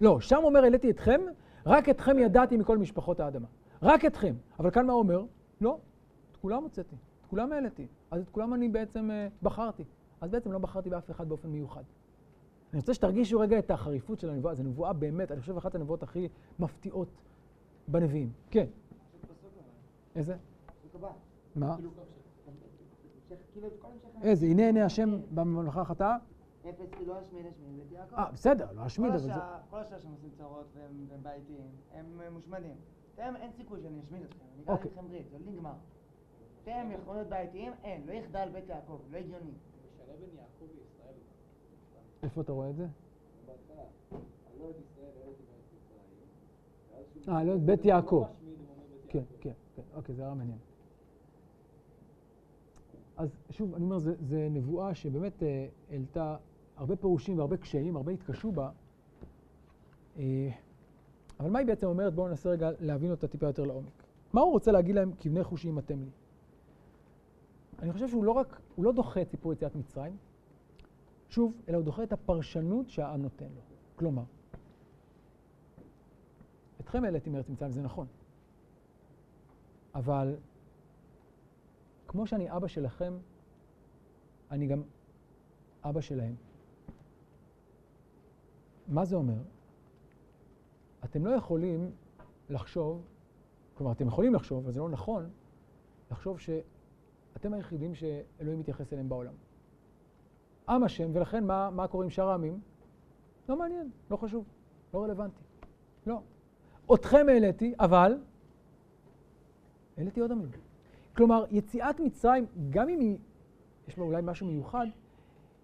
לא, שם אומר, העליתי אתכם, רק אתכם ידעתי מכל משפחות האדמה. רק אתכם. אבל כאן מה אומר? לא, את כולם הוצאתי, את כולם העליתי. אז את כולם אני בעצם uh, בחרתי. אז בעצם לא בחרתי באף אחד באופן מיוחד. אני רוצה שתרגישו רגע את החריפות של הנבואה. זו נבואה באמת, אני חושב, אחת הנבואות הכי מפתיעות בנביאים. כן. איזה? מה? איזה, הנה עיני השם בממלכה חטאה? אפס כי לא אשמיד אשמיד את יעקב. אה, בסדר, לא אשמיד, אבל זה... כל השאר שהם עושים צרות והם בעייתיים, הם מושמדים. אתם, אין סיכוי שאני אשמיד אתכם, אני אקח איתכם ברית, זה נגמר. אתם יכולים להיות בעייתיים? אין, לא יחדל בית יעקב, לא הגיוני. משנה בין יעקב. איפה אתה רואה את זה? אה, לא בית יעקב. כן, כן, כן, אוקיי, זה היה מעניין. אז שוב, אני אומר, זו נבואה שבאמת אה, העלתה הרבה פירושים והרבה קשיים, הרבה התקשו בה. אה, אבל מה היא בעצם אומרת? בואו ננסה רגע להבין אותה טיפה יותר לעומק. מה הוא רוצה להגיד להם כבני חושים אתם לי? אני חושב שהוא לא רק, הוא לא דוחה את סיפור יציאת מצרים, שוב, אלא הוא דוחה את הפרשנות שהעם נותן לו. כלומר, אתכם העליתי מארץ מצרים, זה נכון. אבל כמו שאני אבא שלכם, אני גם אבא שלהם. מה זה אומר? אתם לא יכולים לחשוב, כלומר, אתם יכולים לחשוב, אבל זה לא נכון, לחשוב שאתם היחידים שאלוהים מתייחס אליהם בעולם. עם השם, ולכן מה, מה קורה עם שאר העמים? לא מעניין, לא חשוב, לא רלוונטי. לא. אתכם העליתי, אבל העליתי עוד עמים. כלומר, יציאת מצרים, גם אם היא, יש בה אולי משהו מיוחד,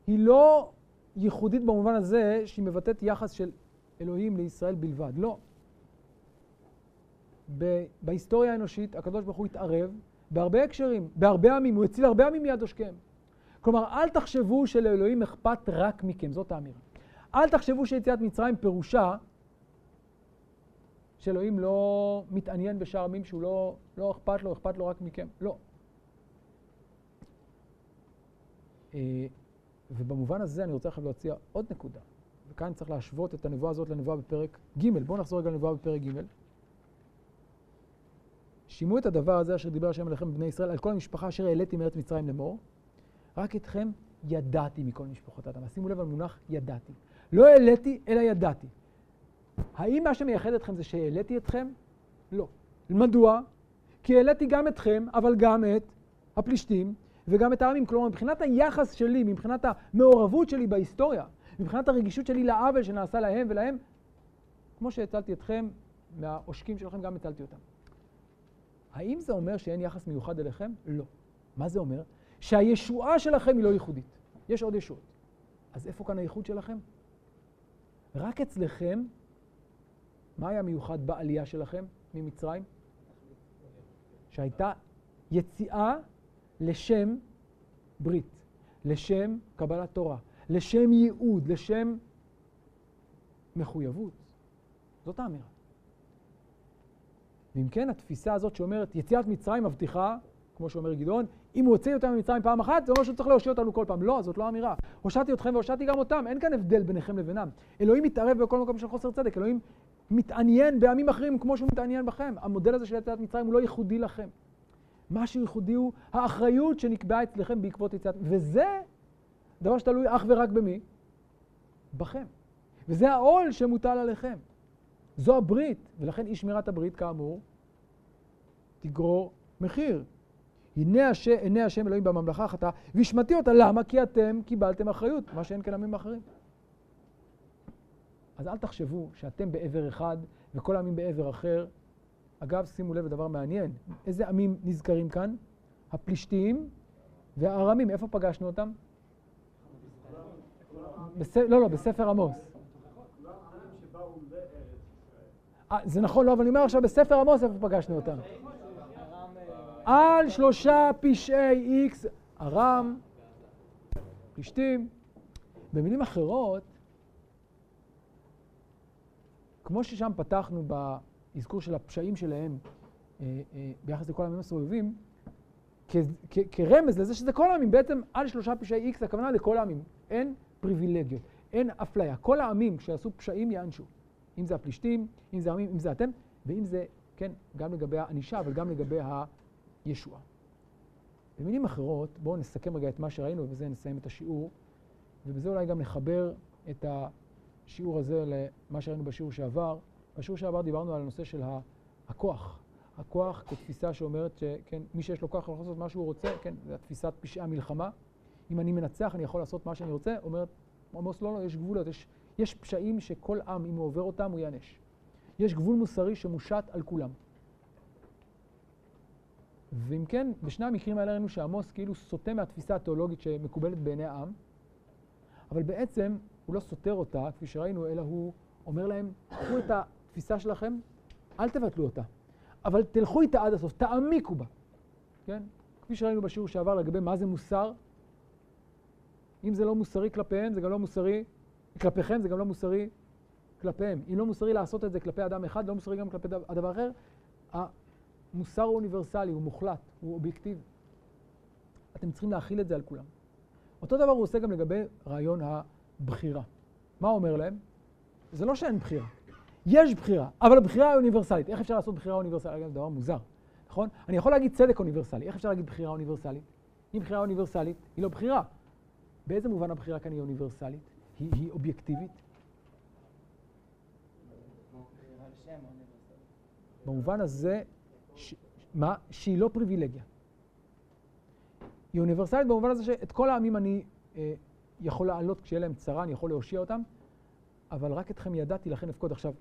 היא לא ייחודית במובן הזה שהיא מבטאת יחס של אלוהים לישראל בלבד. לא. בהיסטוריה האנושית הקדוש ברוך הוא התערב בהרבה הקשרים, בהרבה עמים, הוא הציל הרבה עמים מיד עושקיהם. כלומר, אל תחשבו שלאלוהים אכפת רק מכם, זאת האמירה. אל תחשבו שיציאת מצרים פירושה שאלוהים לא מתעניין בשאר עמים, שהוא לא, לא אכפת לו, אכפת לו רק מכם. לא. אה, ובמובן הזה אני רוצה עכשיו להציע עוד נקודה. וכאן צריך להשוות את הנבואה הזאת לנבואה בפרק ג'. בואו נחזור רגע לנבואה בפרק ג'. שימו את הדבר הזה אשר דיבר השם עליכם בבני ישראל, על כל המשפחה אשר העליתי מארץ מצרים לאמור. רק אתכם ידעתי מכל משפחות האדם. שימו לב על מונח ידעתי. לא העליתי, אלא ידעתי. האם מה שמייחד אתכם זה שהעליתי אתכם? לא. מדוע? כי העליתי גם אתכם, אבל גם את הפלישתים וגם את העמים. כלומר, מבחינת היחס שלי, מבחינת המעורבות שלי בהיסטוריה, מבחינת הרגישות שלי לעוול שנעשה להם ולהם, כמו שהצלתי אתכם, מהעושקים שלכם גם הצלתי אותם. האם זה אומר שאין יחס מיוחד אליכם? לא. מה זה אומר? שהישועה שלכם היא לא ייחודית. יש עוד ישועות. אז איפה כאן הייחוד שלכם? רק אצלכם, מה היה מיוחד בעלייה שלכם ממצרים? שהייתה יציאה לשם ברית, לשם קבלת תורה, לשם ייעוד, לשם מחויבות. זאת האמירה. ואם כן, התפיסה הזאת שאומרת, יציאת מצרים מבטיחה, כמו שאומר גדעון, אם הוא הוציא אותם ממצרים פעם אחת, זה אומר שהוא צריך להושיע אותנו כל פעם. לא, זאת לא האמירה. הושעתי אתכם והושעתי גם אותם, אין כאן הבדל ביניכם לבינם. אלוהים מתערב בכל מקום של חוסר צדק, אלוהים מתעניין בעמים אחרים כמו שהוא מתעניין בכם. המודל הזה של יציאת מצרים הוא לא ייחודי לכם. מה שייחודי הוא האחריות שנקבעה אצלכם בעקבות יציאת... וזה דבר שתלוי אך ורק במי? בכם. וזה העול שמוטל עליכם. זו הברית, ולכן אי שמירת הברית, כאמור, תגרור מחיר. הנה הש... עיני השם אלוהים בממלכה החטאה, והשמעתי אותה. למה? כי אתם קיבלתם אחריות, מה שאין כאן עמים אחרים. אז אל תחשבו שאתם בעבר אחד וכל העמים בעבר אחר. אגב, שימו לב לדבר מעניין, איזה עמים נזכרים כאן? הפלישתים והארמים, איפה פגשנו אותם? בס... לא, לא, בספר עמוס. אה, זה נכון, לא, אבל אני אומר עכשיו בספר עמוס איפה פגשנו אותם. על שלושה פשעי איקס, ארם, פלישתים. במילים אחרות, כמו ששם פתחנו באזכור של הפשעים שלהם אה, אה, ביחס לכל העמים הסובבים, כרמז לזה שזה כל העמים, בעצם על שלושה פשעי איקס, הכוונה לכל העמים. אין פריבילגיות, אין אפליה. כל העמים שעשו פשעים יענשו. אם זה הפלישתים, אם זה העמים, אם זה אתם, ואם זה, כן, גם לגבי הענישה, אבל גם לגבי הישועה. במילים אחרות, בואו נסכם רגע את מה שראינו, ובזה נסיים את השיעור, ובזה אולי גם נחבר את השיעור הזה למה שראינו בשיעור שעבר. בשיעור שעבר דיברנו על הנושא של הכוח. הכוח כתפיסה שאומרת שכן, מי שיש לו כוח יכול לעשות מה שהוא רוצה, כן, זו תפיסת פשעי המלחמה. אם אני מנצח, אני יכול לעשות מה שאני רוצה. אומרת עמוס, לא, לא, יש גבולות, יש, יש פשעים שכל עם, אם הוא עובר אותם, הוא ייענש. יש גבול מוסרי שמושת על כולם. ואם כן, בשני המקרים האלה ראינו שעמוס כאילו סוטה מהתפיסה התיאולוגית שמקובלת בעיני העם, אבל בעצם הוא לא סותר אותה, כפי שראינו, אלא הוא אומר להם, קחו את התפיסה שלכם, אל תבטלו אותה, אבל תלכו איתה עד הסוף, תעמיקו בה, כן? כפי שראינו בשיעור שעבר לגבי מה זה מוסר, אם זה לא מוסרי כלפיהם, זה גם לא מוסרי כלפיכם, זה גם לא מוסרי כלפיהם. אם לא מוסרי לעשות את זה כלפי אדם אחד, לא מוסרי גם כלפי אדם אחר. המוסר הוא אוניברסלי, הוא מוחלט, הוא אובייקטיבי. אתם צריכים להכיל את זה על כולם. אותו דבר הוא עושה גם לגבי רעיון הבחירה. מה אומר להם? זה לא שאין בחירה. יש בחירה, אבל הבחירה היא אוניברסלית. איך אפשר לעשות בחירה אוניברסלית? זה דבר מוזר, נכון? אני יכול להגיד צדק אוניברסלי. איך אפשר להגיד בחירה אוניברסלית? אם בחירה אוניברסלית, היא לא בחירה. באיזה מובן הבחירה כאן היא אוניברסלית? היא, היא אובייקטיבית? במובן הזה, ש... מה? שהיא לא פריבילגיה. היא אוניברסלית במובן הזה שאת כל העמים אני אה, יכול לעלות כשיהיה להם צרה, אני יכול להושיע אותם, אבל רק אתכם ידעתי לכן אפקוד. עכשיו,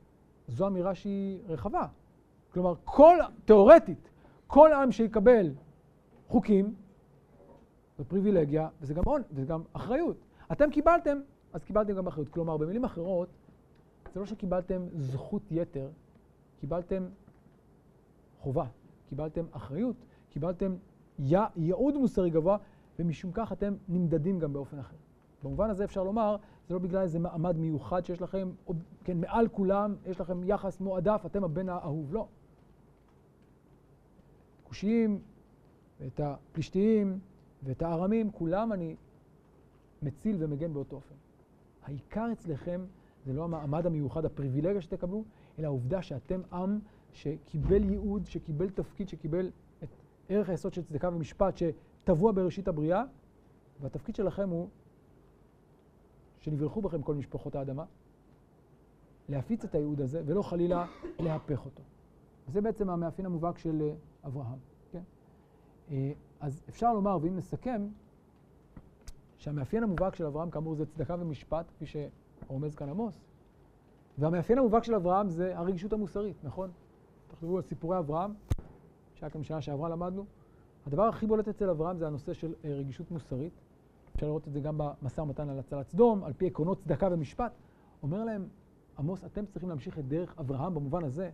זו אמירה שהיא רחבה. כלומר, כל, תיאורטית, כל עם שיקבל חוקים, זו פריבילגיה, וזה גם עון, וזה גם אחריות. אתם קיבלתם, אז קיבלתם גם אחריות. כלומר, במילים אחרות, זה לא שקיבלתם זכות יתר, קיבלתם חובה, קיבלתם אחריות, קיבלתם ייעוד מוסרי גבוה, ומשום כך אתם נמדדים גם באופן אחר. במובן הזה אפשר לומר, זה לא בגלל איזה מעמד מיוחד שיש לכם, או כן, מעל כולם, יש לכם יחס מועדף, אתם הבן האהוב, לא. כושיים, ואת הפלישתיים, ואת הארמים, כולם אני מציל ומגן באותו אופן. העיקר אצלכם זה לא המעמד המיוחד, הפריבילגיה שתקבלו, אלא העובדה שאתם עם שקיבל ייעוד, שקיבל תפקיד, שקיבל את ערך היסוד של צדקה ומשפט שטבוע בראשית הבריאה, והתפקיד שלכם הוא שנברכו בכם כל משפחות האדמה, להפיץ את הייעוד הזה, ולא חלילה להפך אותו. וזה בעצם המאפיין המובהק של אה, אברהם, כן? אה, אז אפשר לומר, ואם נסכם, שהמאפיין המובהק של אברהם, כאמור, זה צדקה ומשפט, כפי שרומז כאן עמוס, והמאפיין המובהק של אברהם זה הרגישות המוסרית, נכון? תחשבו על סיפורי אברהם, שהיה כאן בשנה שעברה למדנו. הדבר הכי בולט אצל אברהם זה הנושא של אה, רגישות מוסרית. אפשר לראות את זה גם במשא ומתן על הצלת סדום, על פי עקרונות צדקה ומשפט. אומר להם, עמוס, אתם צריכים להמשיך את דרך אברהם במובן הזה,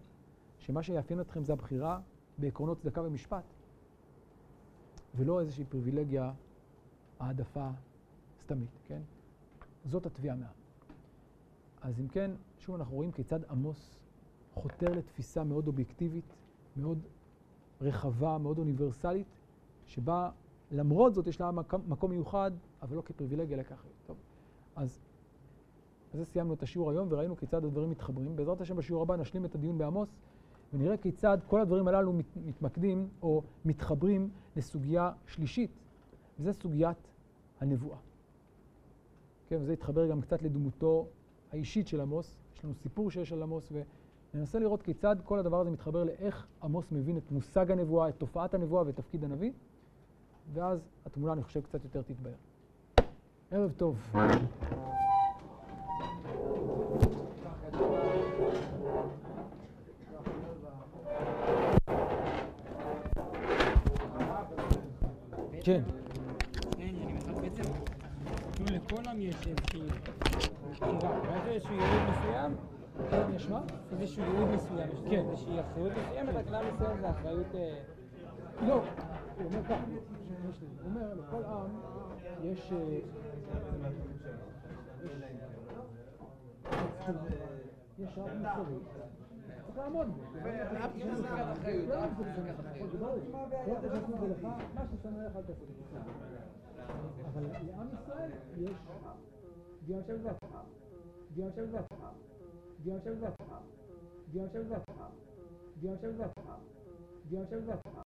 שמה שיאפיין אתכם זה הבחירה בעקרונות צדקה ומשפט, ולא איזושהי פריבילגיה, העדפה סתמית, כן? זאת התביעה מהעם. אז אם כן, שוב אנחנו רואים כיצד עמוס חותר לתפיסה מאוד אובייקטיבית, מאוד רחבה, מאוד אוניברסלית, שבה למרות זאת יש לה מקום מיוחד, אבל לא כפריבילגיה, כאחריות. טוב, אז בזה סיימנו את השיעור היום וראינו כיצד הדברים מתחברים. בעזרת השם בשיעור הבא נשלים את הדיון בעמוס ונראה כיצד כל הדברים הללו מת, מתמקדים או מתחברים לסוגיה שלישית, וזה סוגיית הנבואה. כן, וזה יתחבר גם קצת לדמותו האישית של עמוס. יש לנו סיפור שיש על עמוס, וננסה לראות כיצד כל הדבר הזה מתחבר לאיך עמוס מבין את מושג הנבואה, את תופעת הנבואה ואת תפקיד הנביא. ואז התמונה, אני חושב, קצת יותר תתבהר. ערב טוב. כן. לכל עם יש איזושהי איזשהו ייעוד מסוים, יש מה? איזשהו ייעוד מסוים, יש כן. איזושהי אחריות מסוימת, רק לעם ישראל זה אחריות... אה, לא, הוא אומר ככה, הוא אומר לכל עם יש... אה, יש רב מוסרי, צריך לעמוד בו. לא לא. לא מה ששנוא לך אל תעשו לך. אבל לעם ישראל יש פגיעה של בת, פגיעה של בת, פגיעה של בת, פגיעה